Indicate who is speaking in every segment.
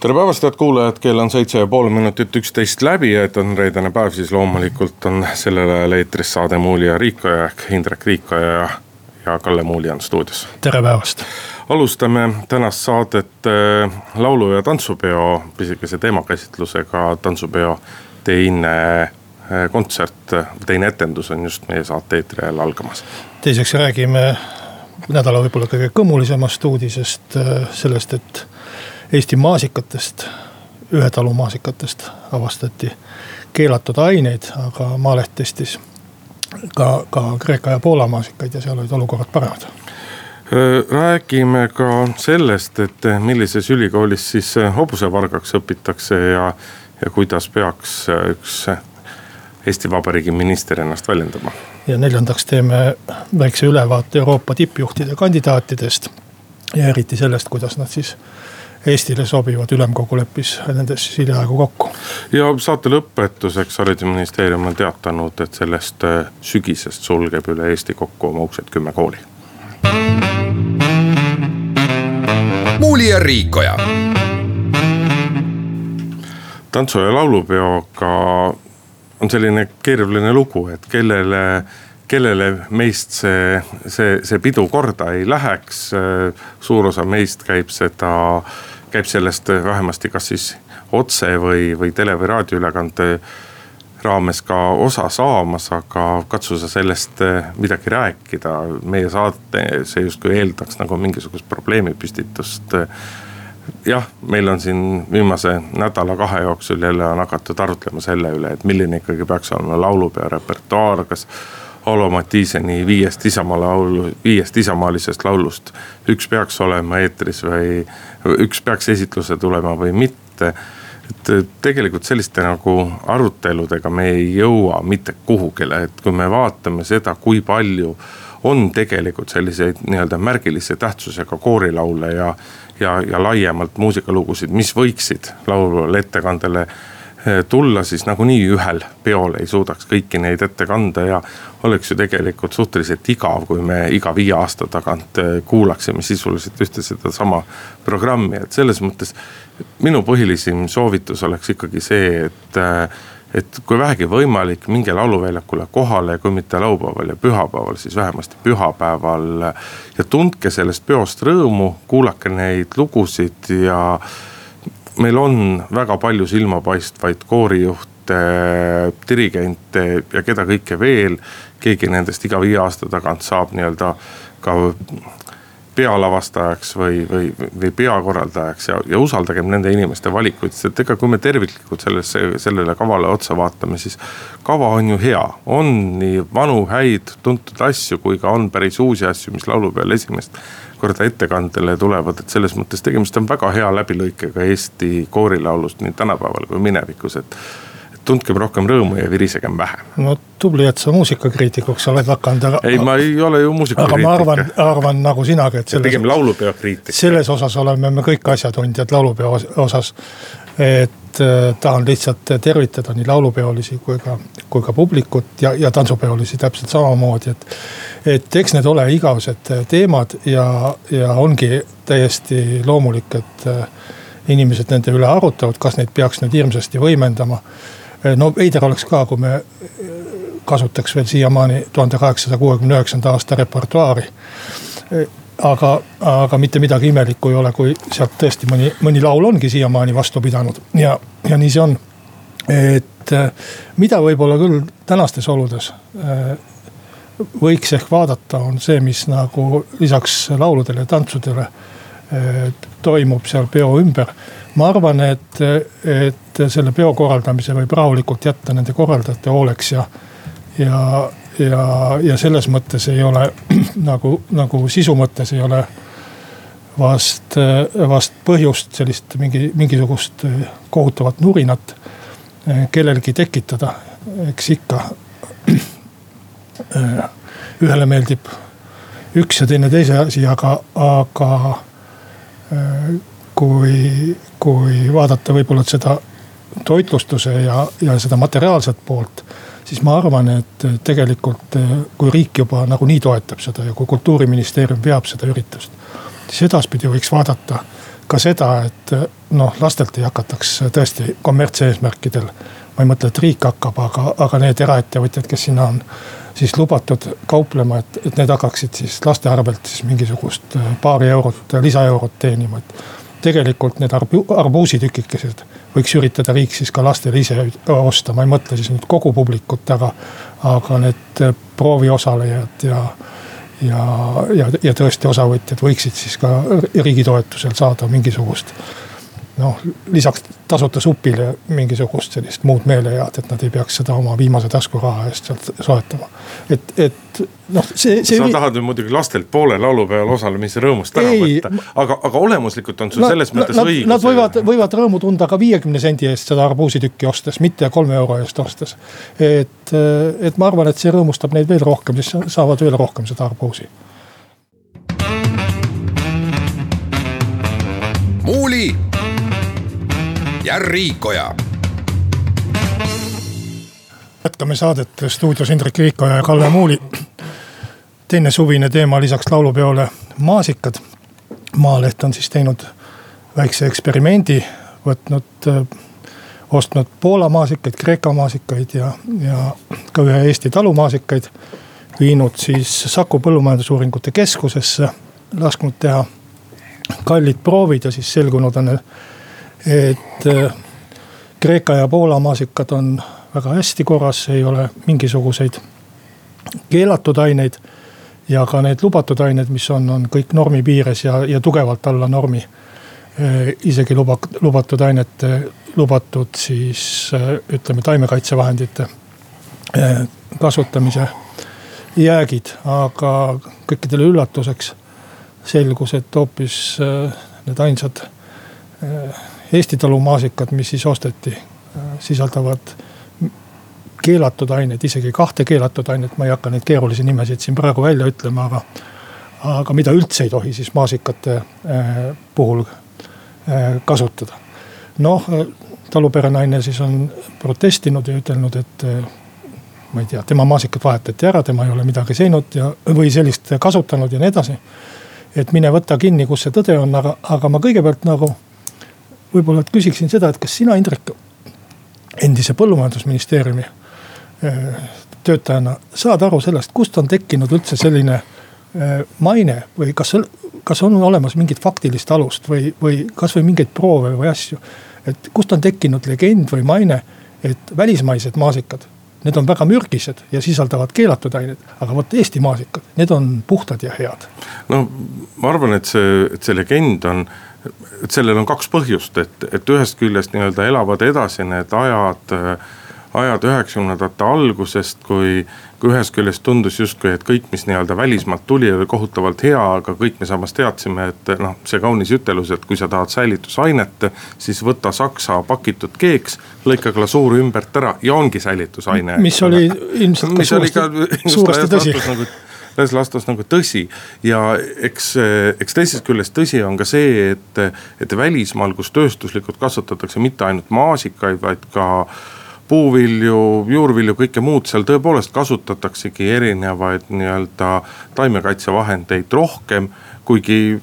Speaker 1: tere päevast, head kuulajad, kell on seitse ja pool minutit üksteist läbi ja et on reedene päev, siis loomulikult on sellel ajal eetris saade Muuli ja Riikoja ehk Indrek Riikoja ja, ja Kalle Muuli on stuudios.
Speaker 2: tere päevast.
Speaker 1: alustame tänast saadet äh, laulu- ja tantsupeo pisikese teemakäsitlusega, tantsupeo teine äh, kontsert, teine etendus on just meie saate eetri ajal algamas.
Speaker 2: teiseks räägime nädala võib-olla kõige kõmulisemast uudisest, äh, sellest, et Eesti maasikatest, ühe talu maasikatest avastati keelatud aineid, aga Maaleht testis ka, ka Kreeka ja Poola maasikaid ja seal olid olukorrad paremad.
Speaker 1: räägime ka sellest, et millises ülikoolis siis hobusevargaks õpitakse ja, ja kuidas peaks üks Eesti Vabariigi minister ennast väljendama.
Speaker 2: ja neljandaks teeme väikse ülevaate Euroopa tippjuhtide kandidaatidest ja eriti sellest, kuidas nad siis Eestile sobivad, ülemkogu leppis nendes siis hiljaaegu kokku.
Speaker 1: ja saate lõpetuseks haridusministeerium on teatanud, et sellest äh, sügisest sulgeb üle Eesti kokku oma uksed kümme kooli.
Speaker 3: muuli ja Riikoja.
Speaker 1: tantsu ja laulupeoga on selline keeruline lugu, et kellele kellele meist see, see, see pidu korda ei läheks. suur osa meist käib seda käib sellest vähemasti kas siis otse või, või tele- või raadioülekande raames ka osa saamas, aga katsu sa sellest midagi rääkida. meie saate, see justkui eeldaks nagu mingisugust probleemipüstitust. jah, meil on siin viimase nädala-kahe jooksul jälle on hakatud arutlema selle üle, et milline ikkagi peaks olema laulupeo repertuaar, kas Alo Mattiiseni viiest Isamaa laulu, viiest isamaalisest laulust. üks peaks olema eetris või üks peaks esitlusse tulema või mitte. et tegelikult selliste nagu aruteludega me ei jõua mitte kuhugile, et kui me vaatame seda, kui palju on tegelikult selliseid nii-öelda märgilise tähtsusega koorilaule ja, ja, ja laiemalt muusikalugusid, mis võiksid laulvale ettekandele tulla, siis nagunii ühel peol ei suudaks kõiki neid ette kanda ja oleks ju tegelikult suhteliselt igav, kui me iga viie aasta tagant eh, kuulaksime sisuliselt ühte sedasama programmi, et selles mõttes. minu põhilisem soovitus oleks ikkagi see, et, eh, et kui vähegi võimalik, minge lauluväljakule kohale, kui mitte laupäeval ja pühapäeval, siis vähemasti pühapäeval. ja tundke sellest peost rõõmu, kuulake neid lugusid ja meil on väga palju silmapaistvaid koorijuhte, dirigente ja keda kõike veel. keegi nendest iga viie aasta tagant saab nii-öelda ka pealavastajaks või, või, või peakorraldajaks ja, ja usaldagem nende inimeste valikuid, sest et ega kui me terviklikult sellesse, sellele kavale otsa vaatame, siis. kava on ju hea, on nii vanu häid tuntud asju, kui ka on päris uusi asju, mis laulupeol esimest korda ettekandele tulevad, et selles mõttes tegemist on väga hea läbilõikega Eesti koorilaulust nii tänapäeval kui minevikus, et tundkem rohkem rõõmu ja virisegem vähem.
Speaker 2: no tubli, et sa muusikakriitikuks oled hakanud, aga.
Speaker 1: ei, ma ei ole ju muusikakriitik.
Speaker 2: aga ma arvan, arvan nagu sinagi, et
Speaker 1: selles. pigem laulupeo kriitik.
Speaker 2: selles osas oleme me kõik asjatundjad laulupeo osas. et äh, tahan lihtsalt tervitada nii laulupeolisi kui ka, kui ka publikut ja, ja tantsupeolisi täpselt samamoodi, et. Et eks need ole igavesed teemad ja, ja ongi täiesti loomulik, et äh, inimesed nende üle arutavad, kas neid peaks nüüd hirmsasti võimendama Eh, no veider oleks ka, kui me kasutaks veel siiamaani tuhande kaheksasaja kuuekümne üheksanda aasta repertuaari. Aga, aga mitte midagi imelikku ei ole, kui sealt tõesti mõni, mõni laul ongi siiamaani vastu pidanud ja, ja nii see on. et mida võib-olla küll tänastes oludes võiks ehk vaadata, on see, mis nagu lisaks lauludele ja tantsudele toimub seal peo ümber ma arvan, et, et selle peo korraldamise võib rahulikult jätta nende korraldajate hooleks ja, ja, ja, ja selles mõttes ei ole nagu, nagu sisu mõttes ei ole vast, vast põhjust sellist mingi, mingisugust kohutavat nurinat kellelgi tekitada. eks ikka ühele meeldib üks ja teine teise asi, aga, aga äh, kui, kui vaadata võib-olla seda toitlustuse ja, ja seda materiaalset poolt siis ma arvan, et tegelikult kui riik juba nagunii toetab seda ja kui kultuuriministeerium veab seda üritust. siis edaspidi võiks vaadata ka seda, et noh, lastelt ei hakataks tõesti kommertseesmärkidel. ma ei mõtle, et riik hakkab, aga, aga need eraettevõtjad, kes sinna on siis lubatud kauplema, et, et need hakkaksid siis laste arvelt siis mingisugust paari eurot, lisaeurot teenima, et tegelikult need arbu, arbuusitükikesed võiks üritada riik siis ka lastele ise osta, ma ei mõtle siis nüüd kogu publikut, aga, aga need prooviosalejad ja ja, ja, ja tõesti osavõtjad võiksid siis ka riigi toetusel saada mingisugust noh, lisaks tasuta supile mingisugust sellist muud meelehead, et nad ei peaks seda oma viimase taskuraha eest sealt soetama. et, et noh, see, see.
Speaker 1: sa tahad nüüd muidugi lastelt poole laulupeol osalemise rõõmust ära ei, võtta, aga, aga olemuslikult on sul selles mõttes
Speaker 2: nad,
Speaker 1: õigus.
Speaker 2: Nad võivad, võivad rõõmu tunda ka viiekümne sendi eest seda arbuusitükki ostes, mitte kolme euro eest ostes. et, et ma arvan, et see rõõmustab neid veel rohkem, siis saavad veel rohkem seda arbuusi
Speaker 3: ja Riikoja.
Speaker 2: jätkame saadet stuudios Indrek Riikoja ja Kalle Muuli. teine suvine teema lisaks laulupeole maasikad. Maaleht on siis teinud väikse eksperimendi, võtnud, ostnud Poola maasikaid, Kreeka maasikaid ja, ja ka ühe Eesti talu maasikaid. viinud siis Saku Põllumajandusuuringute Keskusesse, lasknud teha kallid proovid ja siis selgunud on et äh, Kreeka ja Poola maasikad on väga hästi korras, ei ole mingisuguseid keelatud aineid. ja ka need lubatud ained, mis on, on kõik normi piires ja, ja tugevalt alla normi. Äh, isegi luba, lubatud ainete, lubatud siis äh, ütleme taimekaitsevahendite kasutamise jäägid, aga kõikidele üllatuseks selgus, et hoopis need ainsad Eesti talumaasikad, mis siis osteti, äh, sisaldavad keelatud aineid, isegi kahte keelatud ainet, ma ei hakka neid keerulisi nimesid siin praegu välja ütlema, aga. aga mida üldse ei tohi siis maasikate äh, puhul äh, kasutada. noh, taluperenaine siis on protestinud ja ütelnud, et ma ei tea, tema maasikad vahetati ära, tema ei ole midagi teinud ja, või sellist kasutanud ja nii edasi. et mine võta kinni, kus see tõde on, aga, aga ma kõigepealt nagu võib-olla küsiksin seda, et kas sina, Indrek, endise põllumajandusministeeriumi äh, töötajana saad aru sellest, kust on tekkinud üldse selline äh, maine või kas, kas on olemas mingit faktilist alust või, või kasvõi mingeid proove või asju. et kust on tekkinud legend või maine, et välismaised maasikad, need on väga mürgised ja sisaldavad keelatud aineid, aga vot Eesti maasikad, need on puhtad ja head.
Speaker 1: no ma arvan, et see, et see legend on et sellel on kaks põhjust, et, et ühest küljest nii-öelda elavad edasi need ajad, ajad üheksakümnendate algusest, kui. kui ühest küljest tundus justkui, et kõik, mis nii-öelda välismaalt tuli, oli kohutavalt hea, aga kõik me samas teadsime, et noh, see kaunis ütelus, et kui sa tahad säilitusainet. siis võta saksa pakitud keeks, lõika glasuur ümbert ära ja ongi säilitusaine.
Speaker 2: mis oli ilmselt ka suuresti, suuresti tõsi
Speaker 1: nagu laias laastus nagu tõsi. ja eks, eks teisest küljest tõsi on ka see, et, et välismaal, kus tööstuslikult kasvatatakse mitte ainult maasikaid, vaid ka puuvilju, juurvilju, kõike muud, seal tõepoolest kasutataksegi erinevaid nii-öelda taimekaitsevahendeid rohkem. kuigi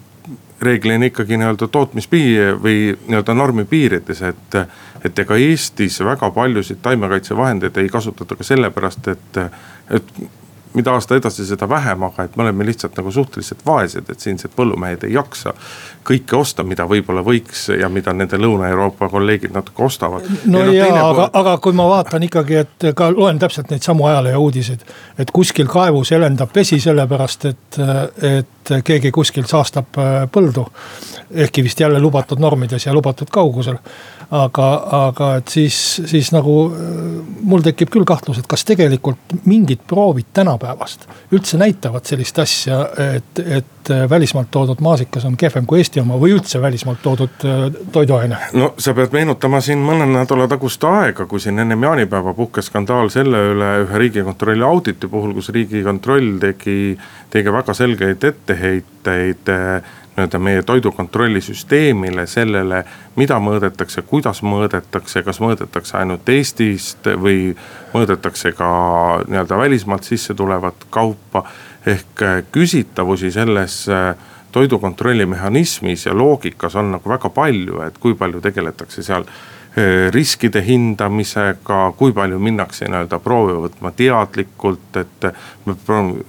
Speaker 1: reeglina ikkagi nii-öelda tootmispiir või nii-öelda normi piirides, et. et ega Eestis väga paljusid taimekaitsevahendeid ei kasutata ka sellepärast, et, et mida aasta edasi, seda vähem, aga et me oleme lihtsalt nagu suhteliselt vaesed, et siinsed põllumehed ei jaksa kõike osta, mida võib-olla võiks ja mida nende Lõuna-Euroopa kolleegid natuke ostavad.
Speaker 2: no ja, ja aga, aga kui ma vaatan ikkagi, et ka loen täpselt neid samu ajaleheuudiseid. et kuskil kaevus helendab vesi sellepärast, et, et keegi kuskil saastab äh, põldu. ehkki vist jälle lubatud normides ja lubatud kaugusel. Aga, aga et siis, siis nagu mul tekib küll kahtlus, et kas tegelikult mingid proovid tänapäevast üldse näitavad sellist asja, et, et välismaalt toodud maasikas on kehvem kui Eesti oma või üldse välismaalt toodud toiduaine?
Speaker 1: no sa pead meenutama siin mõne nädala tagust aega, kui siin ennem jaanipäeva puhkes skandaal selle üle ühe riigikontrolli auditi puhul, kus riigikontroll tegi, tegi väga selgeid etteheiteid nii-öelda meie toidukontrollisüsteemile, sellele, mida mõõdetakse, kuidas mõõdetakse, kas mõõdetakse ainult Eestist või mõõdetakse ka nii-öelda välismaalt sisse tulevat kaupa. ehk äh, küsitavusi selles äh, toidukontrolli mehhanismis ja loogikas on nagu väga palju, et kui palju tegeletakse seal riskide hindamisega, kui palju minnakse nii-öelda proovi võtma teadlikult, et.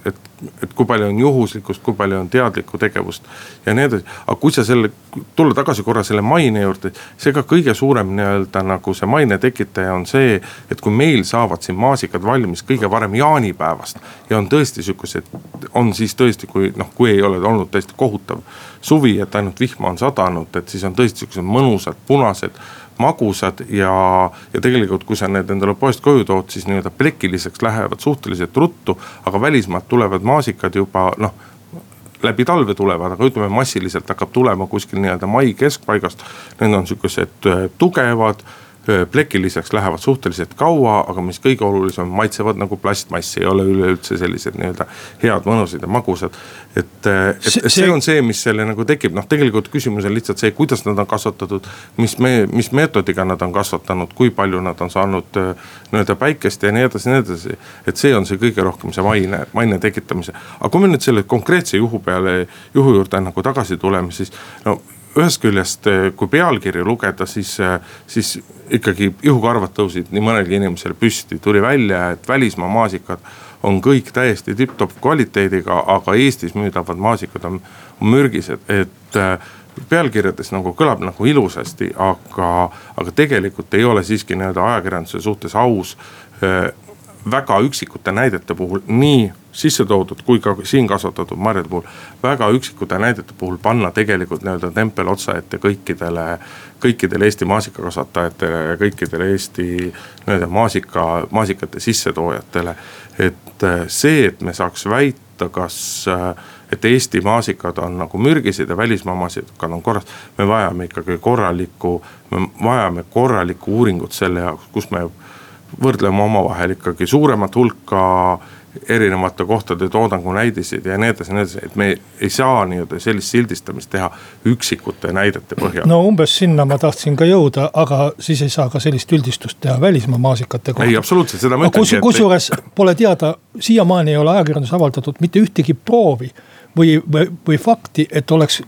Speaker 1: et et kui palju on juhuslikkust, kui palju on teadlikku tegevust ja nii edasi. aga kui sa selle, tulla tagasi korra selle maine juurde, see ka kõige suurem nii-öelda nagu see maine tekitaja on see, et kui meil saavad siin maasikad valmis kõige varem jaanipäevast. ja on tõesti sihukesed, on siis tõesti, kui noh, kui ei ole olnud tõesti kohutav suvi, et ainult vihma on sadanud, et siis on tõesti sihukesed mõnusad punased magusad ja, ja tegelikult, kui sa need endale poest koju tood, siis nii-öelda plekiliseks lähevad suhteliselt ruttu. aga välismaalt tulevad maasikad juba noh läbi talve tulevad, aga ütleme massiliselt hakkab tulema kuskil nii-öelda mai keskpaigast. Need on sihukesed äh, tugevad plekiliseks lähevad suhteliselt kaua, aga mis kõige olulisem, maitsevad nagu plastmass, ei ole üleüldse sellised nii-öelda head, mõnusad ja magusad. et, et see, see on see, mis selle nagu tekib, noh tegelikult küsimus on lihtsalt see, kuidas nad on kasvatatud. mis me, mis meetodiga nad on kasvatanud, kui palju nad on saanud nii-öelda päikest ja nii edasi, nii edasi. et see on see kõige rohkem see maine, maine tekitamise, aga kui me nüüd selle konkreetse juhu peale, juhu juurde nagu tagasi tuleme, siis no ühest küljest, eh, kui pealkirju lugeda, siis, eh, siis ikkagi juhukarvad tõusid nii mõnelgi inimesel püsti, tuli välja, et välismaa maasikad on kõik täiesti tipp-topp kvaliteediga, aga Eestis müüdavad maasikad on, on mürgised, et eh, pealkirjades nagu kõlab nagu ilusasti, aga, aga tegelikult ei ole siiski nii-öelda ajakirjanduse suhtes aus väga üksikute näidete puhul, nii sisse toodud kui ka siin kasvatatud marjade puhul. väga üksikute näidete puhul panna tegelikult nii-öelda tempel otsa ette kõikidele, kõikidele Eesti maasikakasvatajatele ja kõikidele Eesti nii-öelda maasika, maasikate sissetoojatele. et äh, see, et me saaks väita, kas äh, et Eesti maasikad on nagu mürgised ja välismaa maasikad on korras. me vajame ikkagi korralikku, me vajame korralikku uuringut selle jaoks, kus me võrdleme omavahel ikkagi suuremat hulka erinevate kohtade toodangu näidiseid ja nii edasi nii edasi, et me ei saa nii-öelda sellist sildistamist teha üksikute näidete põhjal.
Speaker 2: no umbes sinna ma tahtsin ka jõuda, aga siis ei saa ka sellist üldistust teha välismaa maasikate kohta.
Speaker 1: ei, absoluutselt, seda ma ütlengi.
Speaker 2: kusjuures pole teada, siiamaani ei ole ajakirjanduses avaldatud mitte ühtegi proovi või, või, või fakti, et oleks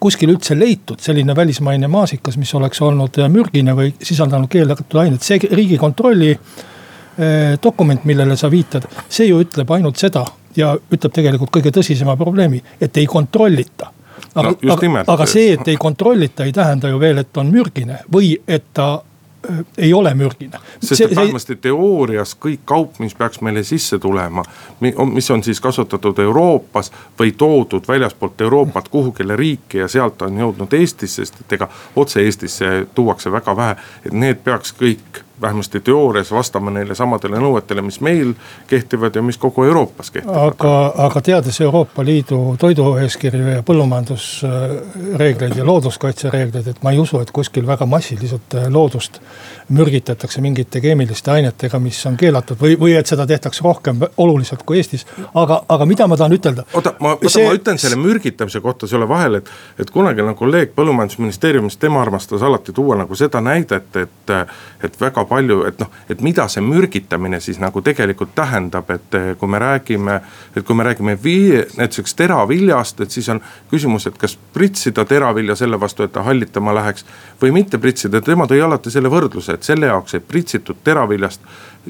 Speaker 2: kuskil üldse leitud selline välismaine maasikas, mis oleks olnud äh, mürgine või sisaldanud keelatud ainet, see riigikontrolli eh, dokument, millele sa viitad, see ju ütleb ainult seda ja ütleb tegelikult kõige tõsisema probleemi, et ei kontrollita. Aga no,, aga, aga see, et ei kontrollita, ei tähenda ju veel, et on mürgine või et ta Äh, ei ole mürgine.
Speaker 1: sest et vähemasti teoorias kõik kaup, mis peaks meile sisse tulema, mis on siis kasvatatud Euroopas või toodud väljaspoolt Euroopat kuhugile riiki ja sealt on jõudnud Eestisse, sest et ega otse Eestisse tuuakse väga vähe, et need peaks kõik vähemasti teoorias vastama neile samadele nõuetele, mis meil kehtivad ja mis kogu Euroopas kehtivad.
Speaker 2: aga, aga teades Euroopa Liidu toidueeskirju ja põllumajandusreegleid ja looduskaitsereegleid, et ma ei usu, et kuskil väga massiliselt äh, loodust mürgitatakse mingite keemiliste ainetega, mis on keelatud või, või et seda tehtakse rohkem oluliselt kui Eestis. aga, aga mida ma tahan ütelda?
Speaker 1: oota, ma, oota see... ma ütlen selle mürgitamise kohta sulle vahele, et, et kunagine kolleeg põllumajandusministeeriumist, tema armastas alati tuua nagu seda näidet, et, et väga palju, et noh, et mida see mürgitamine siis nagu tegelikult tähendab, et eh, kui me räägime. et kui me räägime vii-, näiteks teraviljast, et siis on küsimus, et kas pritsida teravilja selle vastu, et ta hallitama läheks. või mitte pritsida, tema tõi alati selle võrdluse, et selle jaoks, et pritsitud teraviljast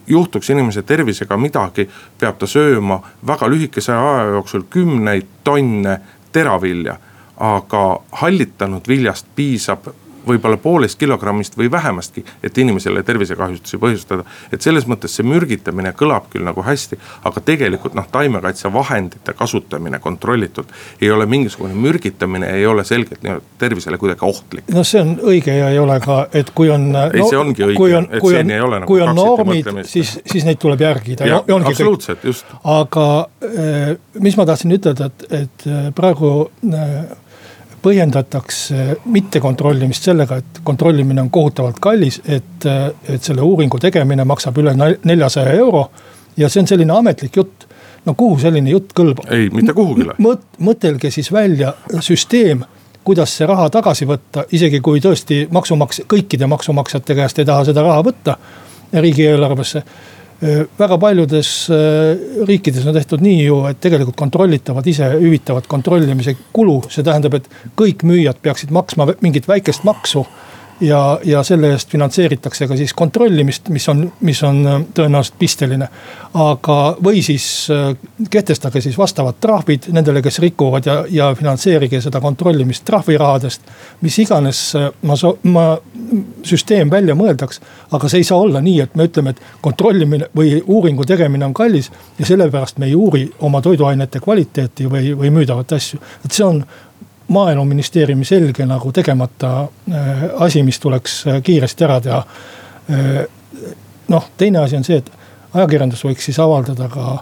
Speaker 1: juhtuks inimese tervisega midagi, peab ta sööma väga lühikese aja jooksul kümneid tonne teravilja. aga hallitanud viljast piisab võib-olla poolest kilogrammist või vähemastki, et inimesele tervisekahjustusi põhjustada. et selles mõttes see mürgitamine kõlab küll nagu hästi, aga tegelikult noh, taimekaitsevahendite kasutamine kontrollitult ei ole mingisugune mürgitamine, ei ole selgelt nii-öelda tervisele kuidagi ohtlik.
Speaker 2: no see on õige ja ei ole ka, et kui on.
Speaker 1: ei no,, see ongi õige, et
Speaker 2: kui on, nagu kui on normid, siis, siis neid tuleb järgida.
Speaker 1: absoluutselt, just.
Speaker 2: aga eh, mis ma tahtsin ütelda, et, et eh, praegu eh, põhjendatakse mittekontrollimist sellega, et kontrollimine on kohutavalt kallis, et, et selle uuringu tegemine maksab üle neljasaja euro. ja see on selline ametlik jutt no kuhu selline jutt kõlbab?
Speaker 1: ei, mitte kuhugile.
Speaker 2: mõtelge siis välja süsteem, kuidas see raha tagasi võtta, isegi kui tõesti maksumaks-, kõikide maksumaksjate käest ei taha seda raha võtta riigieelarvesse väga paljudes riikides on tehtud nii ju, et tegelikult kontrollitavad ise hüvitavad kontrollimise kulu, see tähendab, et kõik müüjad peaksid maksma mingit väikest maksu ja, ja selle eest finantseeritakse ka siis kontrollimist, mis on, mis on äh, tõenäoliselt pisteline. aga, või siis äh, kehtestage siis vastavad trahvid nendele, kes rikuvad ja, ja finantseerige seda kontrollimist trahvirahadest. mis iganes äh, ma, ma, süsteem välja mõeldaks, aga see ei saa olla nii, et me ütleme, et kontrollimine või uuringu tegemine on kallis. ja sellepärast me ei uuri oma toiduainete kvaliteeti või, või müüdavat asju, et see on maaeluministeeriumi selge nagu tegemata äh, asi, mis tuleks äh, kiiresti ära teha. Äh, noh, teine asi on see, et ajakirjandus võiks siis avaldada ka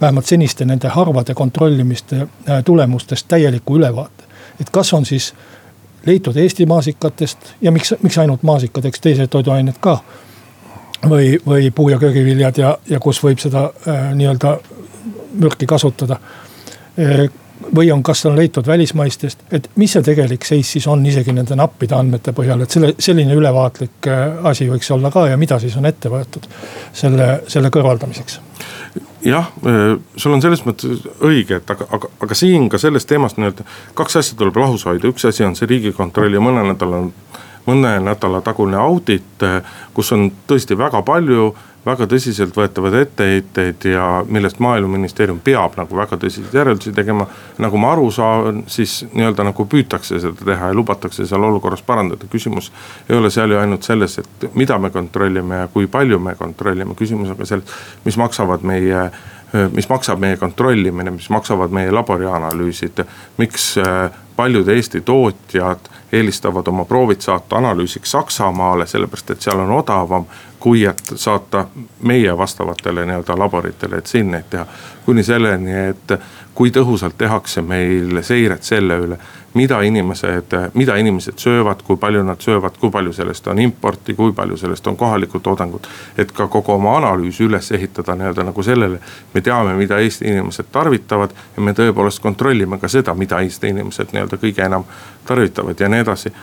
Speaker 2: vähemalt seniste nende harvade kontrollimiste tulemustest täieliku ülevaate. et kas on siis leitud Eesti maasikatest ja miks, miks ainult maasikad, eks teised toiduained ka. või, või puu- ja köögiviljad ja, ja kus võib seda äh, nii-öelda mürki kasutada või on, kas on leitud välismaistest, et mis see tegelik seis siis on, isegi nende nappide andmete põhjal, et selle, selline ülevaatlik äh, asi võiks olla ka ja mida siis on ette võetud selle, selle kõrvaldamiseks?
Speaker 1: jah, äh, sul on selles mõttes õige, et aga, aga, aga siin ka sellest teemast nii-öelda kaks asja tuleb lahus hoida, üks asi on see riigikontrolli mõne nädala, mõne nädala tagune audit, äh, kus on tõesti väga palju väga tõsiseltvõetavad etteheiteid ja millest maaeluministeerium peab nagu väga tõsiseid järeldusi tegema. nagu ma aru saan, siis nii-öelda nagu püütakse seda teha ja lubatakse seal olukorras parandada, küsimus ei ole seal ju ainult selles, et mida me kontrollime ja kui palju me kontrollime, küsimus on ka selles, mis maksavad meie mis maksab meie kontrollimine, mis maksavad meie laborianalüüsid, miks äh, paljud Eesti tootjad eelistavad oma proovid saata analüüsiks Saksamaale, sellepärast et seal on odavam kui et saata meie vastavatele nii-öelda laboritele, et siin neid teha. kuni selleni, et kui tõhusalt tehakse meil seiret selle üle, mida inimesed, mida inimesed söövad, kui palju nad söövad, kui palju sellest on importi, kui palju sellest on kohalikku toodangut. et ka kogu oma analüüs üles ehitada nii-öelda nagu sellele, me teame, mida Eesti inimesed tarvitavad ja me tõepoolest kontrollime ka seda, mida Eesti inimesed nii-öelda kõige enam tarvitavad ja nii edasi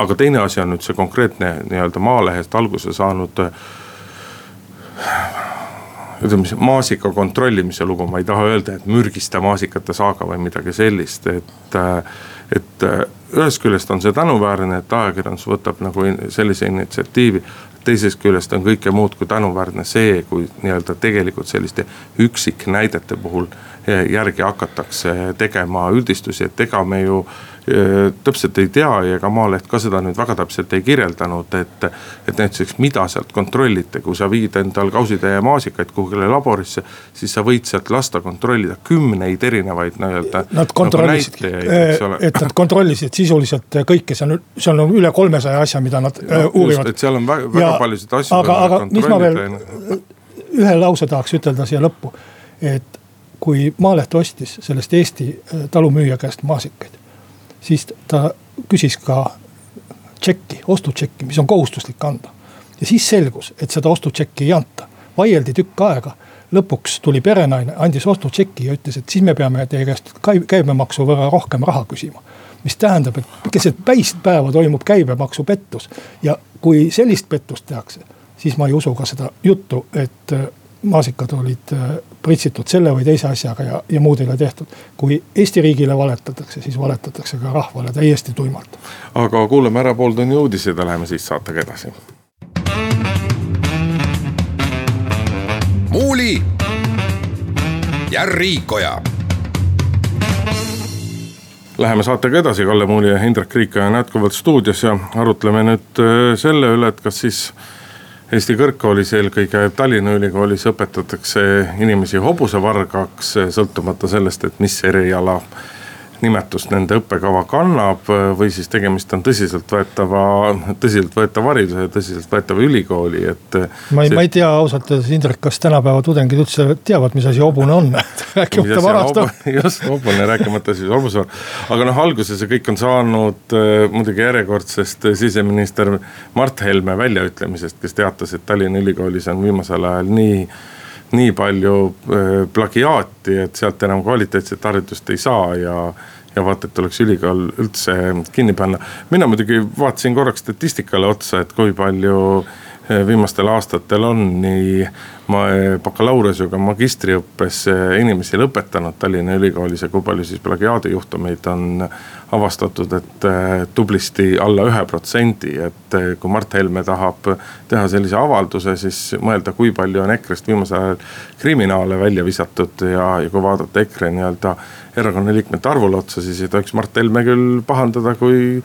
Speaker 1: aga teine asi on nüüd see konkreetne nii-öelda Maalehest alguse saanud ütleme siis maasika kontrollimise lugu, ma ei taha öelda, et mürgista maasikate saaga või midagi sellist, et. et ühest küljest on see tänuväärne, et ajakirjandus võtab nagu sellise initsiatiivi. teisest küljest on kõike muud kui tänuväärne see, kui nii-öelda tegelikult selliste üksiknäidete puhul järgi hakatakse tegema üldistusi, et ega me ju täpselt ei tea ja ega Maaleht ka seda nüüd väga täpselt ei kirjeldanud, et. et näiteks, mida sealt kontrollite, kui sa viid endal kausitäie maasikaid kuhugile laborisse, siis sa võid sealt lasta kontrollida kümneid erinevaid nii-öelda.
Speaker 2: Nad kontrollisidki nagu, et nad kontrollisid sisuliselt kõike, see on, seal on üle kolmesaja asja, mida nad no, uurivad.
Speaker 1: et seal on väga, väga paljusid asju.
Speaker 2: aga, aga mis ma veel ühe lause tahaks ütelda siia lõppu, et kui Maaleht ostis sellest Eesti talumüüja käest maasikaid siis ta küsis ka tšekki, ostutšekki, mis on kohustuslik anda. ja siis selgus, et seda ostutšekki ei anta, vaieldi tükk aega. lõpuks tuli perenaine, andis ostutšeki ja ütles, et siis me peame teie käest käibemaksu võrra rohkem raha küsima. mis tähendab, et keset päist päeva toimub käibemaksupettus ja kui sellist pettust tehakse, siis ma ei usu ka seda juttu, et maasikad olid äh, pritsitud selle või teise asjaga ja, ja muud ei ole tehtud. kui Eesti riigile valetatakse, siis valetatakse ka rahvale täiesti tuimalt.
Speaker 1: aga kuulame ära pooltunni uudised ja läheme siis saatega edasi.
Speaker 3: muuli ja Riikoja
Speaker 1: Läheme saatega edasi, Kalle Muuli ja Indrek Riik on jätkuvalt stuudios ja arutleme nüüd äh, selle üle, et kas siis Eesti kõrgkoolis, eelkõige Tallinna Ülikoolis õpetatakse inimesi hobusevargaks, sõltumata sellest, et mis eriala nimetust nende õppekava kannab või siis tegemist on tõsiseltvõetava, tõsiseltvõetava hariduse ja tõsiseltvõetava ülikooli, et.
Speaker 2: ma ei see..., ma ei tea ausalt öeldes, Indrek, kas tänapäeva tudengid üldse teavad, mis asi hobune on rääkimata varast.
Speaker 1: just, hobune, rääkimata siis hobuse. aga noh, alguse see kõik on saanud äh, muidugi järjekordsest siseminister Mart Helme väljaütlemisest, kes teatas, et Tallinna Ülikoolis on viimasel ajal nii nii palju äh, plagiaati, et sealt enam kvaliteetset haridust ei saa ja ja vaata, et tuleks ülikool üldse kinni panna. mina muidugi vaatasin korraks statistikale otsa, et kui palju äh, viimastel aastatel on nii bakalaureuseõppega magistriõppes inimesi lõpetanud Tallinna Ülikoolis ja kui palju siis plagiaadijuhtumeid on avastatud, et äh, tublisti alla ühe protsendi, et äh, kui Mart Helme tahab teha sellise avalduse, siis mõelda, kui palju on EKRE-st viimasel ajal kriminaale välja visatud ja, ja kui vaadata EKRE nii-öelda erakonna liikmete arvule otsa, siis ei tohiks Mart Helme küll pahandada, kui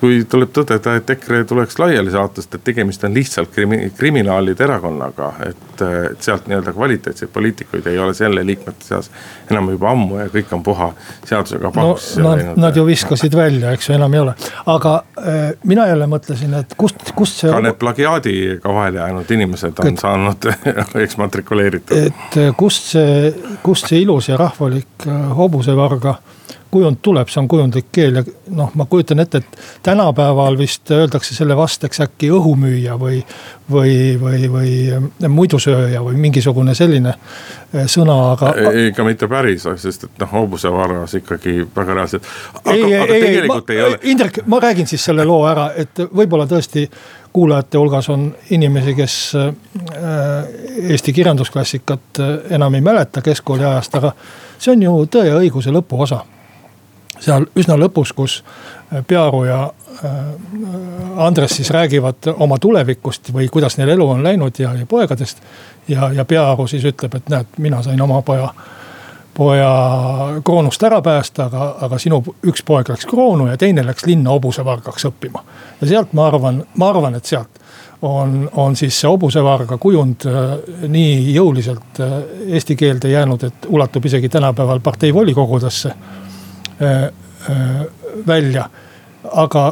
Speaker 1: kui tuleb tõdeda, et EKRE tuleks laiali saata, sest et tegemist on lihtsalt krimi-, kriminaalide erakonnaga. et, et sealt nii-öelda kvaliteetseid poliitikuid ei ole selle liikmete seas enam juba ammu ja kõik on puha seadusega paks
Speaker 2: no,. Nad, nad ju viskasid välja, eks ju, enam ei ole. aga äh, mina jälle mõtlesin, et kust, kust see.
Speaker 1: ka need plagiaadiga vahele jäänud inimesed on et, saanud eksmatrikuleeritud.
Speaker 2: et kust see, kust see ilus ja rahvalik äh, hobusevarga kujund tuleb, see on kujundlik keel ja noh, ma kujutan ette, et tänapäeval vist öeldakse selle vastaks äkki õhumüüja või. või, või, või muidusööja või mingisugune selline eh, sõna, aga.
Speaker 1: ei, ega mitte päris, sest et noh, hobusevarras ikkagi väga reaalselt. ei, ei, ei, ma, ei ole.
Speaker 2: Indrek, ma räägin siis selle loo ära, et võib-olla tõesti kuulajate hulgas on inimesi, kes äh, Eesti kirjandusklassikat enam ei mäleta keskkooli ajast, aga see on ju Tõe ja õiguse lõpuosa seal üsna lõpus, kus äh, Pearu ja äh, Andres siis räägivad oma tulevikust või kuidas neil elu on läinud ja, ja poegadest. ja, ja Pearu siis ütleb, et näed, mina sain oma poja, poja kroonust ära päästa, aga, aga sinu üks poeg läks kroonu ja teine läks linna hobusevargaks õppima. ja sealt ma arvan, ma arvan, et sealt on, on siis see hobusevarga kujund äh, nii jõuliselt eesti keelde jäänud, et ulatub isegi tänapäeval partei volikogudesse välja. aga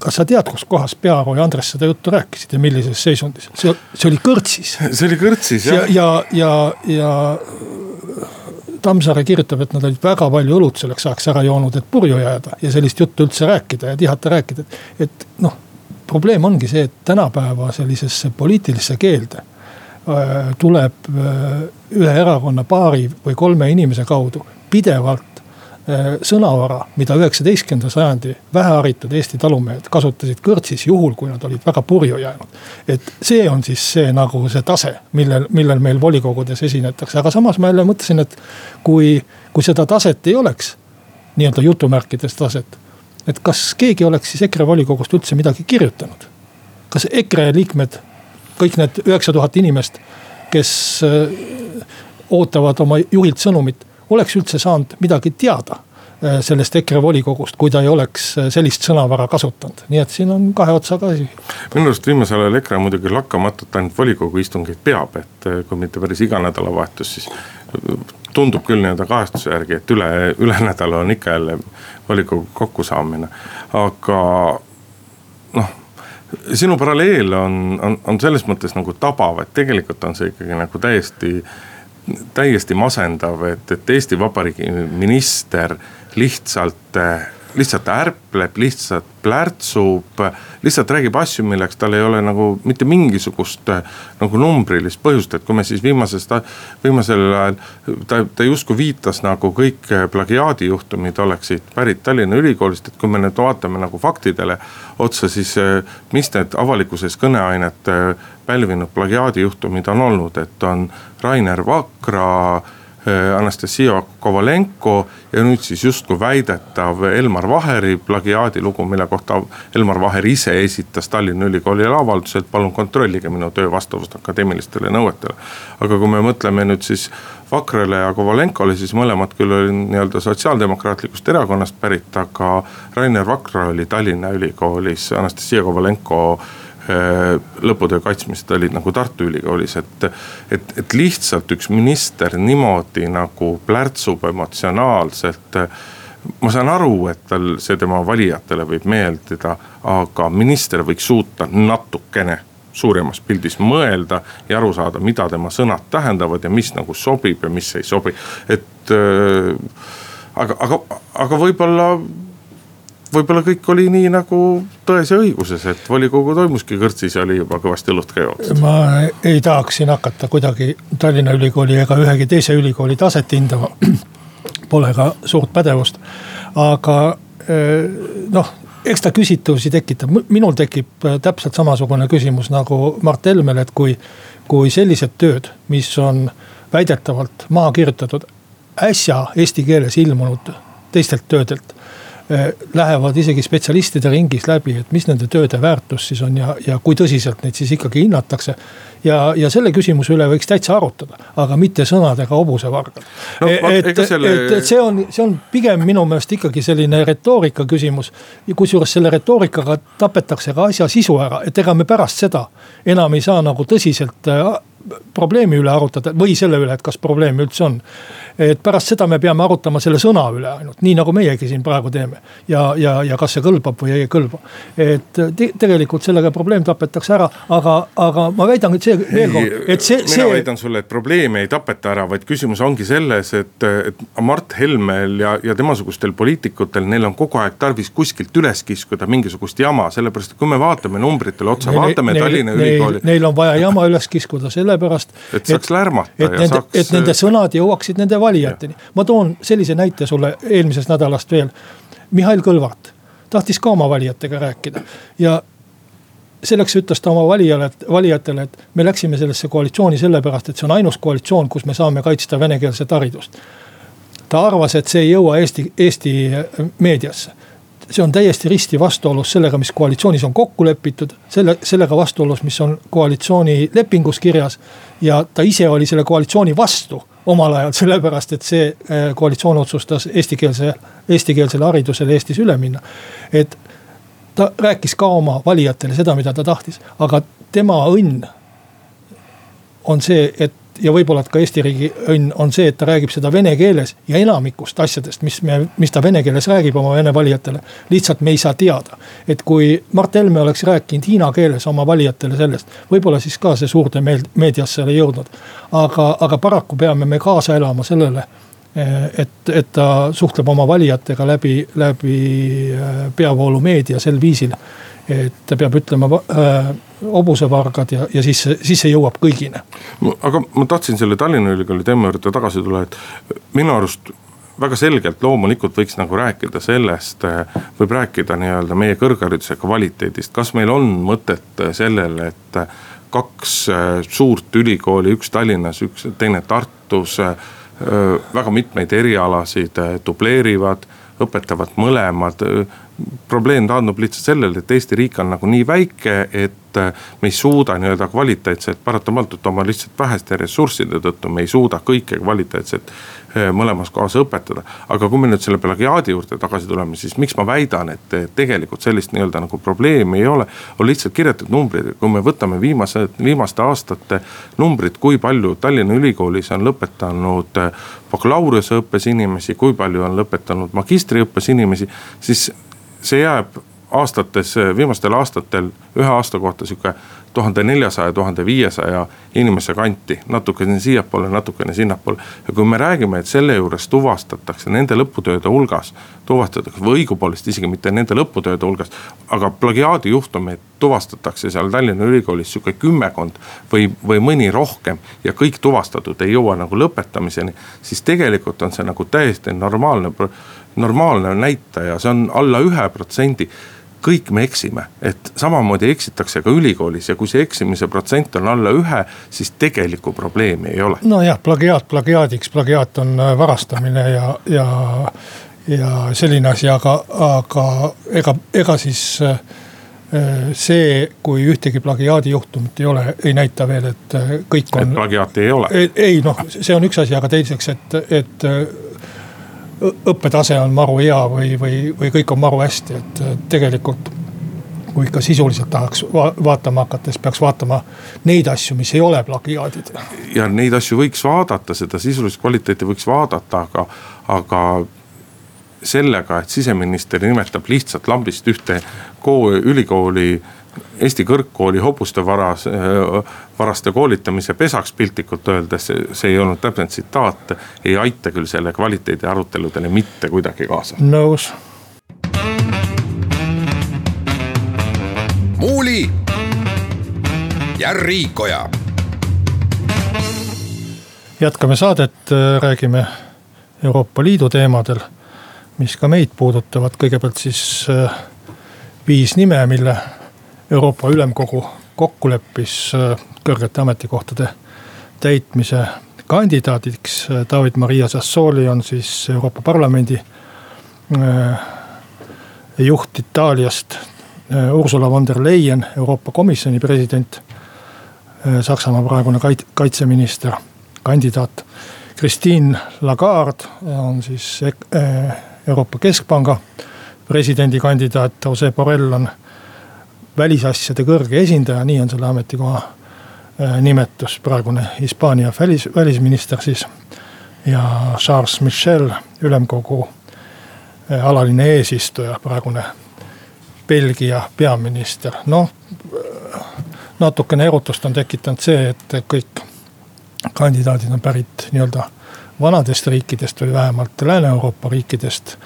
Speaker 2: kas sa tead, kus kohas Pearu ja Andres seda juttu rääkisid ja millises seisundis? see, see oli kõrtsis.
Speaker 1: see oli kõrtsis jah.
Speaker 2: ja, ja, ja, ja Tammsaare kirjutab, et nad olid väga palju õlut selleks ajaks ära joonud, et purju jääda ja sellist juttu üldse rääkida ja tihata rääkida, et, et noh. probleem ongi see, et tänapäeva sellisesse poliitilisse keelde äh, tuleb äh, ühe erakonna paari või kolme inimese kaudu pidevalt Äh, sõnavara, mida üheksateistkümnenda sajandi väheharitud Eesti talumehed kasutasid kõrtsis juhul, kui nad olid väga purju jäänud. et see on siis see nagu see tase, millel, millel meil volikogudes esinetakse, aga samas ma jälle mõtlesin, et kui, kui seda taset ei oleks, nii-öelda jutumärkides taset. et kas keegi oleks siis EKRE volikogust üldse midagi kirjutanud? kas EKRE liikmed, kõik need üheksa tuhat inimest, kes äh, ootavad oma juhilt sõnumit oleks üldse saanud midagi teada äh, sellest EKRE volikogust, kui ta ei oleks äh, sellist sõnavara kasutanud, nii et siin on kahe otsaga asi.
Speaker 1: minu arust viimasel ajal EKRE muidugi lakkamatult ainult volikogu istungeid peab, et äh, kui mitte päris iga nädalavahetus, siis tundub küll nii-öelda kajastuse järgi, et üle, üle nädala on ikka jälle volikogu kokkusaamine, aga noh sinu paralleel on, on, on selles mõttes nagu tabav, et tegelikult on see ikkagi nagu täiesti täiesti masendav, et, et Eesti Vabariigi minister lihtsalt, lihtsalt ärpleb, lihtsalt plärtsub. lihtsalt räägib asju, milleks tal ei ole nagu mitte mingisugust nagu numbrilist põhjust, et kui me siis viimasest, viimasel ajal. ta, ta justkui viitas nagu kõik plagiaadijuhtumid oleksid pärit Tallinna Ülikoolist, et kui me nüüd vaatame nagu faktidele otsa, siis mis need avalikkuses kõneainet pälvinud plagiaadijuhtumid on olnud, et on Rainer Vakra. Eh, Anastasia Kovalenko ja nüüd siis justkui väidetav Elmar Vaheri plagiaadilugu, mille kohta Elmar Vaher ise esitas Tallinna Ülikoolile avalduse, et palun kontrollige minu töö vastavust akadeemilistele nõuetele. aga kui me mõtleme nüüd siis Vakrele ja Kovalenkole, siis mõlemad küll olid nii-öelda sotsiaaldemokraatlikust erakonnast pärit, aga Rainer Vakra oli Tallinna Ülikoolis, Anastasia Kovalenko äh, lõputöö kaitsmised olid nagu Tartu Ülikoolis, et. et, et lihtsalt üks minister niimoodi nagu plärtsub emotsionaalselt. ma saan aru, et tal see tema valijatele võib meeldida, aga minister võiks suuta natukene suuremas pildis mõelda ja aru saada, mida tema sõnad tähendavad ja mis nagu sobib ja mis ei sobi. et äh, aga, aga, aga võib-olla, võib-olla kõik oli nii nagu tões ja õiguses, et volikogu toimuski kõrtsis ja oli juba kõvasti õlut ka jooksnud.
Speaker 2: ma ei tahaks siin hakata kuidagi Tallinna Ülikooli ega ühegi teise ülikooli taset hindama. Pole ka suurt pädevust, aga äh, noh eks ta küsitavusi tekitab, minul tekib äh, täpselt samasugune küsimus nagu Mart Helmel, et kui, kui sellised tööd, mis on väidetavalt maha kirjutatud äsja eesti keeles ilmunud teistelt töödelt Eh, lähevad isegi spetsialistide ringis läbi, et mis nende tööde väärtus siis on ja, ja kui tõsiselt neid siis ikkagi hinnatakse. ja, ja selle küsimuse üle võiks täitsa arutada, aga mitte sõnadega hobusevargad no,. et, selle... et, et see on, see on pigem minu meelest ikkagi selline retoorika küsimus. kusjuures selle retoorikaga tapetakse ka asja sisu ära, et ega me pärast seda enam ei saa nagu tõsiselt äh, probleemi üle arutada või selle üle, et kas probleemi üldse on. Et pärast seda me peame arutama selle sõna üle ainult, nii nagu meiegi siin praegu teeme. ja, ja, ja kas see kõlbab või ei kõlba. et te, tegelikult sellega probleem tapetakse ära, aga, aga ma väidan nüüd see veel kord, et see,
Speaker 1: see. mina väidan sulle, et probleemi ei tapeta ära, vaid küsimus ongi selles, et, et Mart Helmel ja, ja temasugustel poliitikutel, neil on kogu aeg tarvis kuskilt üles kiskuda mingisugust jama, sellepärast et kui me vaatame numbritele otsa, vaatame neil, Tallinna neil, Ülikooli.
Speaker 2: Neil on vaja jama üles kiskuda selle sellepärast.
Speaker 1: et saaks lärmata
Speaker 2: et ja nende, saaks. et nende sõnad jõuaksid nende valijateni. ma toon sellise näite sulle eelmisest nädalast veel. Mihhail Kõlvart tahtis ka oma valijatega rääkida ja selleks ütles ta oma valijale, valijatele, et me läksime sellesse koalitsiooni sellepärast, et see on ainus koalitsioon, kus me saame kaitsta venekeelset haridust. ta arvas, et see ei jõua Eesti, Eesti meediasse see on täiesti risti vastuolus sellega, mis koalitsioonis on kokku lepitud. selle, sellega vastuolus, mis on koalitsiooni lepingus kirjas. ja ta ise oli selle koalitsiooni vastu omal ajal, sellepärast et see äh, koalitsioon otsustas eestikeelse, eestikeelsele haridusele Eestis üle minna. et ta rääkis ka oma valijatele seda, mida ta tahtis, aga tema õnn on see, et ja võib-olla ka Eesti riigi õnn on see, et ta räägib seda vene keeles ja enamikust asjadest, mis me, mis ta vene keeles räägib oma vene valijatele. lihtsalt me ei saa teada, et kui Mart Helme oleks rääkinud hiina keeles oma valijatele sellest, võib-olla siis ka see suurde meediasse ei jõudnud. aga, aga paraku peame me kaasa elama sellele et, et ta suhtleb oma valijatega läbi, läbi äh, peavoolumeedia sel viisil et peab ütlema äh, hobusevargad ja, ja siis, siis see jõuab kõigini.
Speaker 1: aga ma tahtsin selle Tallinna Ülikooli teema juurde tagasi tulla, et minu arust väga selgelt loomulikult võiks nagu rääkida sellest, võib rääkida nii-öelda meie kõrghariduse kvaliteedist, kas meil on mõtet sellele, et kaks suurt ülikooli, üks Tallinnas, üks teine Tartus, väga mitmeid erialasid dubleerivad, õpetavad mõlemad probleem taandub lihtsalt sellele, et Eesti riik on nagu nii väike, et äh, me ei suuda nii-öelda kvaliteetselt, paratamatult oma lihtsalt väheste ressursside tõttu me ei suuda kõike kvaliteetselt äh, mõlemas kohas õpetada. aga kui me nüüd selle plagiaadi juurde tagasi tuleme, siis miks ma väidan, et tegelikult sellist nii-öelda nagu probleemi ei ole. on lihtsalt kirjutatud numbrid, kui me võtame viimased, viimaste aastate numbrid, kui palju Tallinna Ülikoolis on lõpetanud äh, bakalaureuseõppes inimesi, kui palju on lõpetanud magistriõppes inimesi, siis see jääb aastates, viimastel aastatel ühe aasta kohta sihuke tuhande neljasaja, tuhande viiesaja inimese kanti. natukene siiapoole, natukene sinnapoole. ja kui me räägime, et selle juures tuvastatakse nende lõputööde hulgas, tuvastatakse või õigupoolest isegi mitte nende lõputööde hulgas. aga plagiaadijuhtumeid tuvastatakse seal Tallinna Ülikoolis sihuke kümmekond või, või mõni rohkem. ja kõik tuvastatud ei jõua nagu lõpetamiseni, siis tegelikult on see nagu täiesti normaalne normaalne näitaja, see on alla ühe protsendi kõik me eksime, et samamoodi eksitakse ka ülikoolis ja kui see eksimise protsent on alla ühe, siis tegelikku probleemi ei ole.
Speaker 2: nojah, plagiaat plagiaadiks, plagiaat on äh, varastamine ja, ja, ja selline asi, aga, aga ega, ega siis äh, see, kui ühtegi plagiaadijuhtumit ei ole, ei näita veel, et kõik on.
Speaker 1: plagiaati ei ole.
Speaker 2: ei noh, see on üks asi, aga teiseks, et, et õppetase on maru hea või, või, või kõik on maru hästi, et tegelikult kui ikka sisuliselt tahaks va vaatama hakata, siis peaks vaatama neid asju, mis ei ole plagiaadid.
Speaker 1: ja neid asju võiks vaadata, seda sisulist kvaliteeti võiks vaadata, aga, aga sellega, et siseminister nimetab lihtsalt lambist ühte kooli, ülikooli Eesti kõrgkooli hobuste varas, varaste koolitamise pesaks piltlikult öeldes, see ei olnud täpselt tsitaat. ei aita küll selle kvaliteedi aruteludele mitte kuidagi kaasa.
Speaker 2: nõus.
Speaker 3: muuli ja Riikoja.
Speaker 2: jätkame saadet, räägime Euroopa Liidu teemadel mis ka meid puudutavad, kõigepealt siis äh, viis nime, mille Euroopa Ülemkogu kokku leppis äh, kõrgete ametikohtade täitmise kandidaadiks. David Maria Sassoli on siis Euroopa Parlamendi äh, juht Itaaliast. Ursula von der Leyen, Euroopa Komisjoni president. Saksamaa praegune kaitseminister, kandidaat. Christine Lagarde on siis Euroopa Keskpanga presidendikandidaat Jose Borrell on välisasjade kõrge esindaja, nii on selle ametikoha äh, nimetus, praegune Hispaania välis, välisminister siis. ja Charles Michel, ülemkogu äh, alaline eesistuja, praegune Belgia peaminister, noh. natukene erutust on tekitanud see, et kõik kandidaadid on pärit nii-öelda vanadest riikidest või vähemalt Lääne-Euroopa riikidest.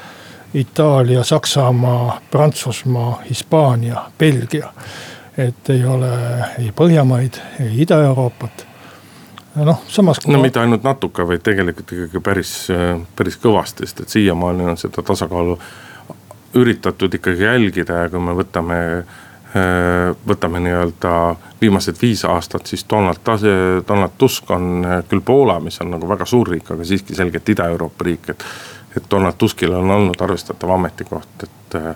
Speaker 2: Itaalia, Saksamaa, Prantsusmaa, Hispaania, Belgia. et ei ole ei Põhjamaid, ei Ida-Euroopat noh, samas.
Speaker 1: no mitte ainult natuke, vaid tegelikult ikkagi päris, päris kõvasti, sest et siiamaani on seda tasakaalu üritatud ikkagi jälgida ja kui me võtame võtame nii-öelda viimased viis aastat, siis Donald, Donald Tusk on küll Poola, mis on nagu väga suur riik, aga siiski selgelt Ida-Euroopa riik, et. Et Donald Tuskil on olnud arvestatav ametikoht, et. Äh,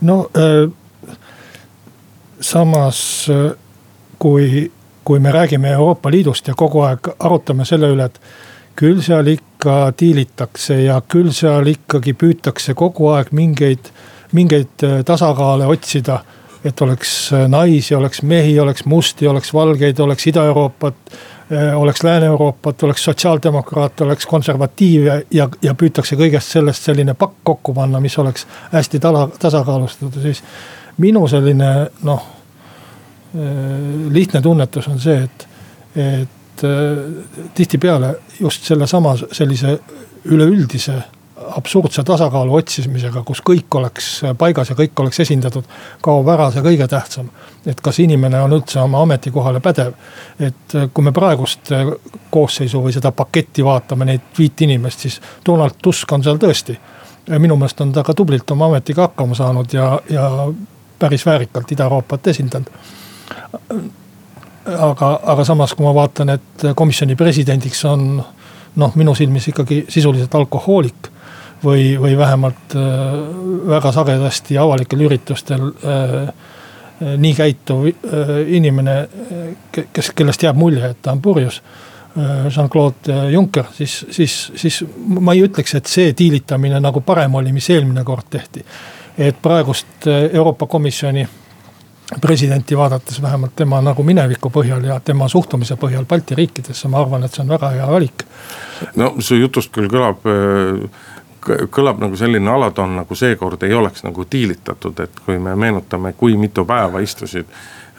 Speaker 2: no äh, samas kui, kui me räägime Euroopa Liidust ja kogu aeg arutame selle üle, et küll seal ikka diilitakse ja küll seal ikkagi püütakse kogu aeg mingeid mingeid äh, tasakaale otsida. Et oleks äh, naisi, oleks mehi, oleks musti, oleks valgeid, oleks Ida-Euroopat äh, oleks Lääne-Euroopat, oleks sotsiaaldemokraate, oleks konservatiive ja, ja püütakse kõigest sellest selline pakk kokku panna, mis oleks hästi tala, tasakaalustatud, siis. minu selline noh, lihtne tunnetus on see, et, et tihtipeale just sellesama sellise üleüldise absurdse tasakaalu otsimisega, kus kõik oleks paigas ja kõik oleks esindatud, kaob ära see kõige tähtsam. et kas inimene on üldse oma ametikohale pädev. et kui me praegust koosseisu või seda paketti vaatame, neid viit inimest, siis Donald Tusk on seal tõesti. minu meelest on ta ka tublilt oma ametiga hakkama saanud ja, ja päris väärikalt Ida-Euroopat esindanud aga, aga samas, kui ma vaatan, et komisjoni presidendiks on noh, minu silmis ikkagi sisuliselt alkohoolik või, või vähemalt äh, väga sagedasti avalikel üritustel äh, äh, nii käituv inimene, kes, kellest jääb mulje, et ta on purjus. Jean-Claude Juncker, siis, siis, siis ma ei ütleks, et see diilitamine nagu parem oli, mis eelmine kord tehti. et praegust Euroopa Komisjoni presidenti vaadates vähemalt tema nagu mineviku põhjal ja tema suhtumise põhjal Balti riikidesse, ma arvan, et see on väga hea valik.
Speaker 1: no su jutust küll kõlab kõlab nagu selline alatoon, nagu seekord ei oleks nagu diilitatud, et kui me meenutame, kui mitu päeva istusid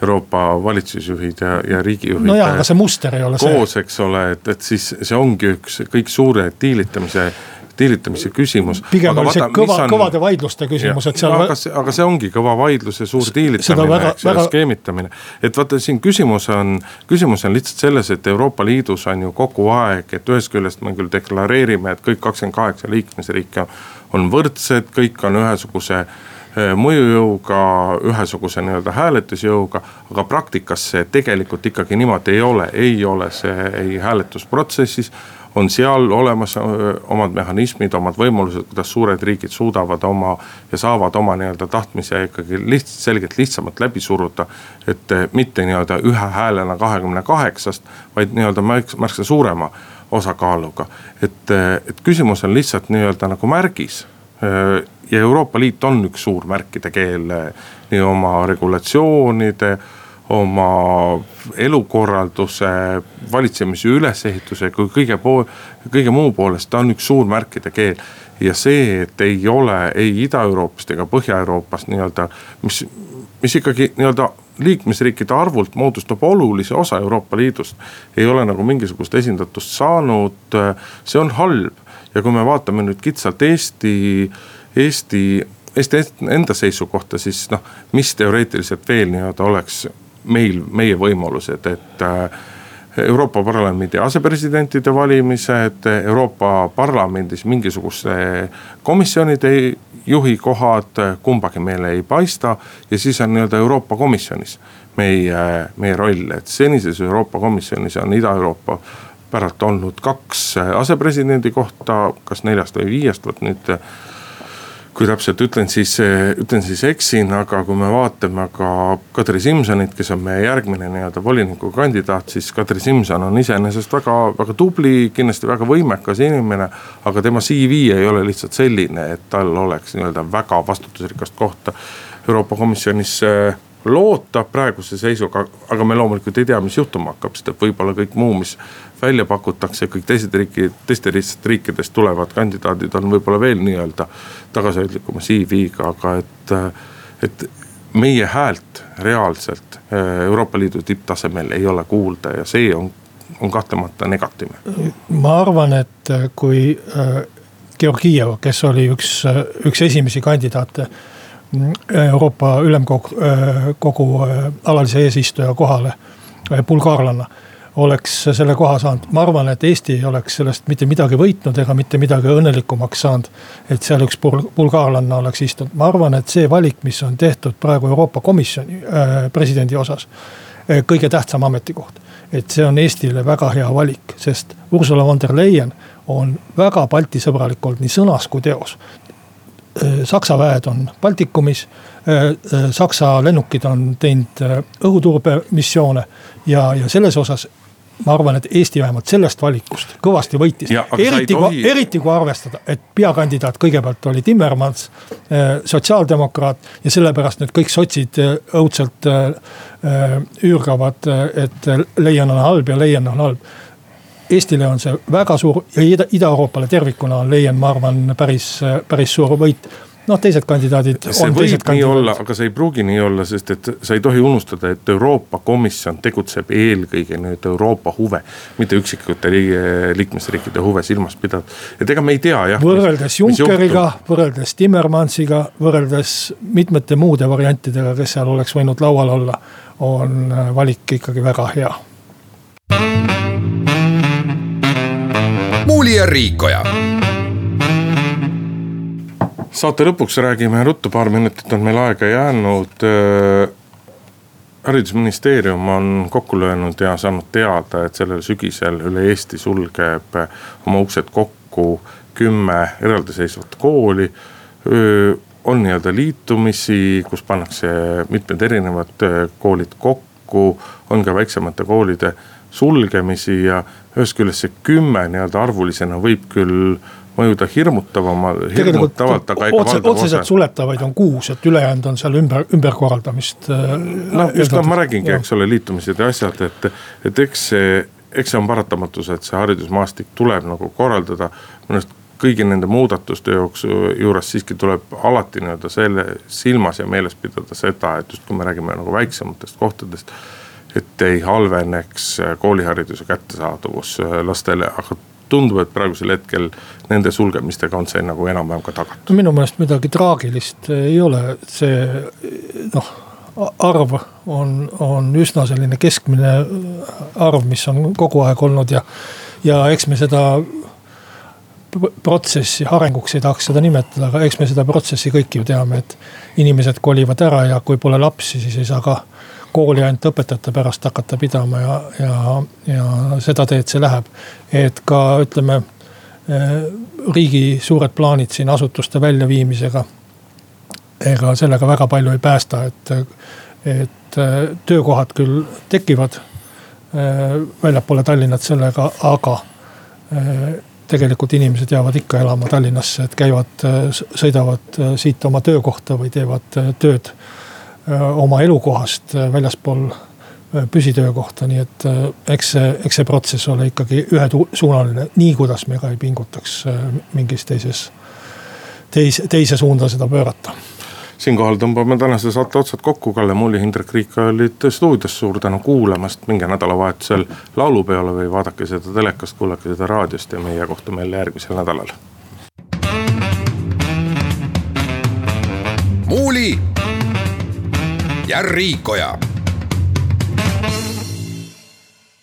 Speaker 1: Euroopa valitsusjuhid ja, ja riigijuhid.
Speaker 2: no jaa, aga see muster ei ole
Speaker 1: koos, see. koos, eks ole, et, et siis see ongi üks kõik suure diilitamise diilitamise küsimus.
Speaker 2: pigem aga oli see kõva on..., kõvade vaidluste küsimus, et seal.
Speaker 1: aga see, aga see ongi kõva vaidlus ja suur diilitamine, väga, eks ju väga..., skeemitamine. et vaata, siin küsimus on, küsimus on lihtsalt selles, et Euroopa Liidus on ju kogu aeg, et ühest küljest me küll deklareerime, et kõik kakskümmend kaheksa liikmesriiki on võrdsed, kõik on ühesuguse eh, mõjujõuga, ühesuguse nii-öelda hääletusjõuga. aga praktikas see tegelikult ikkagi niimoodi ei ole, ei ole see ei hääletusprotsessis on seal olemas omad mehhanismid, omad võimalused, kuidas suured riigid suudavad oma ja saavad oma nii-öelda tahtmise ikkagi lihtsalt, selgelt lihtsamalt läbi suruda. et mitte nii-öelda ühe häälena kahekümne kaheksast, vaid nii-öelda märksa suurema osakaaluga. et, et küsimus on lihtsalt nii-öelda nagu märgis ja Euroopa Liit on üks suur märkide keel nii oma regulatsioonide oma elukorralduse, valitsemise ülesehituse kui kõige pool, kõige muu poolest, ta on üks suur märkide keel. ja see, et ei ole ei Ida-Euroopast ega Põhja-Euroopast nii-öelda, mis, mis ikkagi nii-öelda liikmesriikide arvult moodustab olulise osa Euroopa Liidust. ei ole nagu mingisugust esindatust saanud, see on halb ja kui me vaatame nüüd kitsalt Eesti, Eesti Eesti enda seisukohta, siis noh, mis teoreetiliselt veel nii-öelda oleks meil, meie võimalused, et äh, Euroopa Parlamendi asepresidentide valimised, Euroopa Parlamendis mingisuguste komisjonide juhi kohad, kumbagi meile ei paista. ja siis on nii-öelda Euroopa Komisjonis meie, meie roll, et senises Euroopa Komisjonis on Ida-Euroopa päralt olnud kaks asepresidendi kohta, kas neljast või viiest, vot nüüd kui täpselt ütlen, siis, ütlen siis eksin, aga kui me vaatame ka Kadri Simsonit, kes on meie järgmine nii-öelda volinikukandidaat, siis Kadri Simson on iseenesest väga, väga tubli, kindlasti väga võimekas inimene. aga tema CV ei ole lihtsalt selline, et tal oleks nii-öelda väga vastutusrikast kohta Euroopa Komisjonis loota praeguse seisuga, aga me loomulikult ei tea, mis juhtuma hakkab, sest et võib-olla kõik muu, mis välja pakutakse, kõik teised riigid, teistest riikidest tulevad kandidaadid on võib-olla veel nii-öelda tagasihoidlikuma CV-ga, aga et, et meie häält reaalselt eh, Euroopa Liidu tipptasemel ei ole kuulda ja see on, on kahtlemata negatiivne.
Speaker 2: ma arvan, et kui eh, Georgiev, kes oli üks, üks esimesi kandidaate Euroopa Ülemkogu kogu alalise eesistuja kohale, bulgaarlanna oleks selle koha saanud, ma arvan, et Eesti ei oleks sellest mitte midagi võitnud ega mitte midagi õnnelikumaks saanud. et seal üks bulgaarlanna oleks istunud, ma arvan, et see valik, mis on tehtud praegu Euroopa Komisjoni äh, presidendi osas. kõige tähtsam ametikoht, et see on Eestile väga hea valik, sest Ursula von der Leyen on väga Balti sõbralik olnud nii sõnas kui teos. Äh, Saksa väed on Baltikumis. Äh, äh, Saksa lennukid on teinud õhuturbemissioone ja, ja selles osas ma arvan, et Eesti vähemalt sellest valikust kõvasti võitis. eriti kui, eriti kui arvestada, et peakandidaat kõigepealt oli Timmermans, sotsiaaldemokraat. ja sellepärast nüüd kõik sotsid õudselt üürgavad, et Leion on halb ja Leion on halb Eestile on see väga suur ja Ida-Euroopale tervikuna on Leyen, ma arvan, päris, päris suur võit noh, teised kandidaadid.
Speaker 1: see võib nii kandidaadid. olla, aga see ei pruugi nii olla, sest et sa ei tohi unustada, et Euroopa Komisjon tegutseb eelkõige nüüd Euroopa huve. mitte üksikute liikmesriikide huve silmas pidada, et ega me ei tea jah.
Speaker 2: võrreldes Junckeriga, võrreldes Timmermansiga, võrreldes mitmete muude variantidega, kes seal oleks võinud laual olla. on valik ikkagi väga hea
Speaker 3: Muuli ja Riikoja.
Speaker 1: Saate lõpuks räägime ruttu, paar minutit on meil aega jäänud. haridusministeerium on kokku löönud ja saanud teada, et sellel sügisel üle Eesti sulgeb oma uksed kokku kümme eraldiseisvat kooli on nii-öelda liitumisi, kus pannakse mitmed erinevad koolid kokku, on ka väiksemate koolide sulgemisi ja ühest küljest see kümme nii-öelda arvulisena võib küll mõjuda hirmutavama, hirmutavalt, aga
Speaker 2: ega otse, otseselt suletavaid on kuus, et ülejäänud on seal ümber, ümberkorraldamist.
Speaker 1: Noh, just noh, ma räägingi, eks ole, liitumised ja asjad, et, et eks see, eks see on paratamatus, et see haridusmaastik tuleb nagu korraldada. minu arust kõigi nende muudatuste jooksul, juures siiski tuleb alati nii-öelda selle silmas ja meeles pidada seda, et just kui me räägime nagu väiksematest kohtadest et ei halveneks koolihariduse kättesaadavus äh, lastele, aga tundub, et praegusel hetkel nende sulgemistega on see nagu enam-vähem ka tagatud.
Speaker 2: minu meelest midagi traagilist ei ole, see noh arv on, on üsna selline keskmine arv, mis on kogu aeg olnud ja, ja eks me seda protsessi, arenguks ei tahaks seda nimetada, aga eks me seda protsessi kõik ju teame, et inimesed kolivad ära ja kui pole lapsi, siis ei saa ka kooli ainult õpetajate pärast hakata pidama ja, ja, ja seda teed see läheb. et ka ütleme riigi suured plaanid siin asutuste väljaviimisega. ega sellega väga palju ei päästa, et, et töökohad küll tekivad väljapoole Tallinnat sellega, aga tegelikult inimesed jäävad ikka elama Tallinnasse, et käivad, sõidavad siit oma töökohta või teevad tööd oma elukohast väljaspool püsitöökohta, nii et eks see, eks see protsess ole ikkagi ühesuunaline, nii kuidas me ka ei pingutaks mingis teises, teise, teise suunda seda pöörata.
Speaker 1: Siinkohal tõmbame tänase saate otsad kokku, Kalle Muuli, Hindrek Riik olid stuudios, suur tänu kuulamast, minge nädalavahetusel laulupeole või vaadake seda telekast, kuulake seda raadiost ja meie kohtume jälle järgmisel nädalal.
Speaker 3: muuli ja Riikoja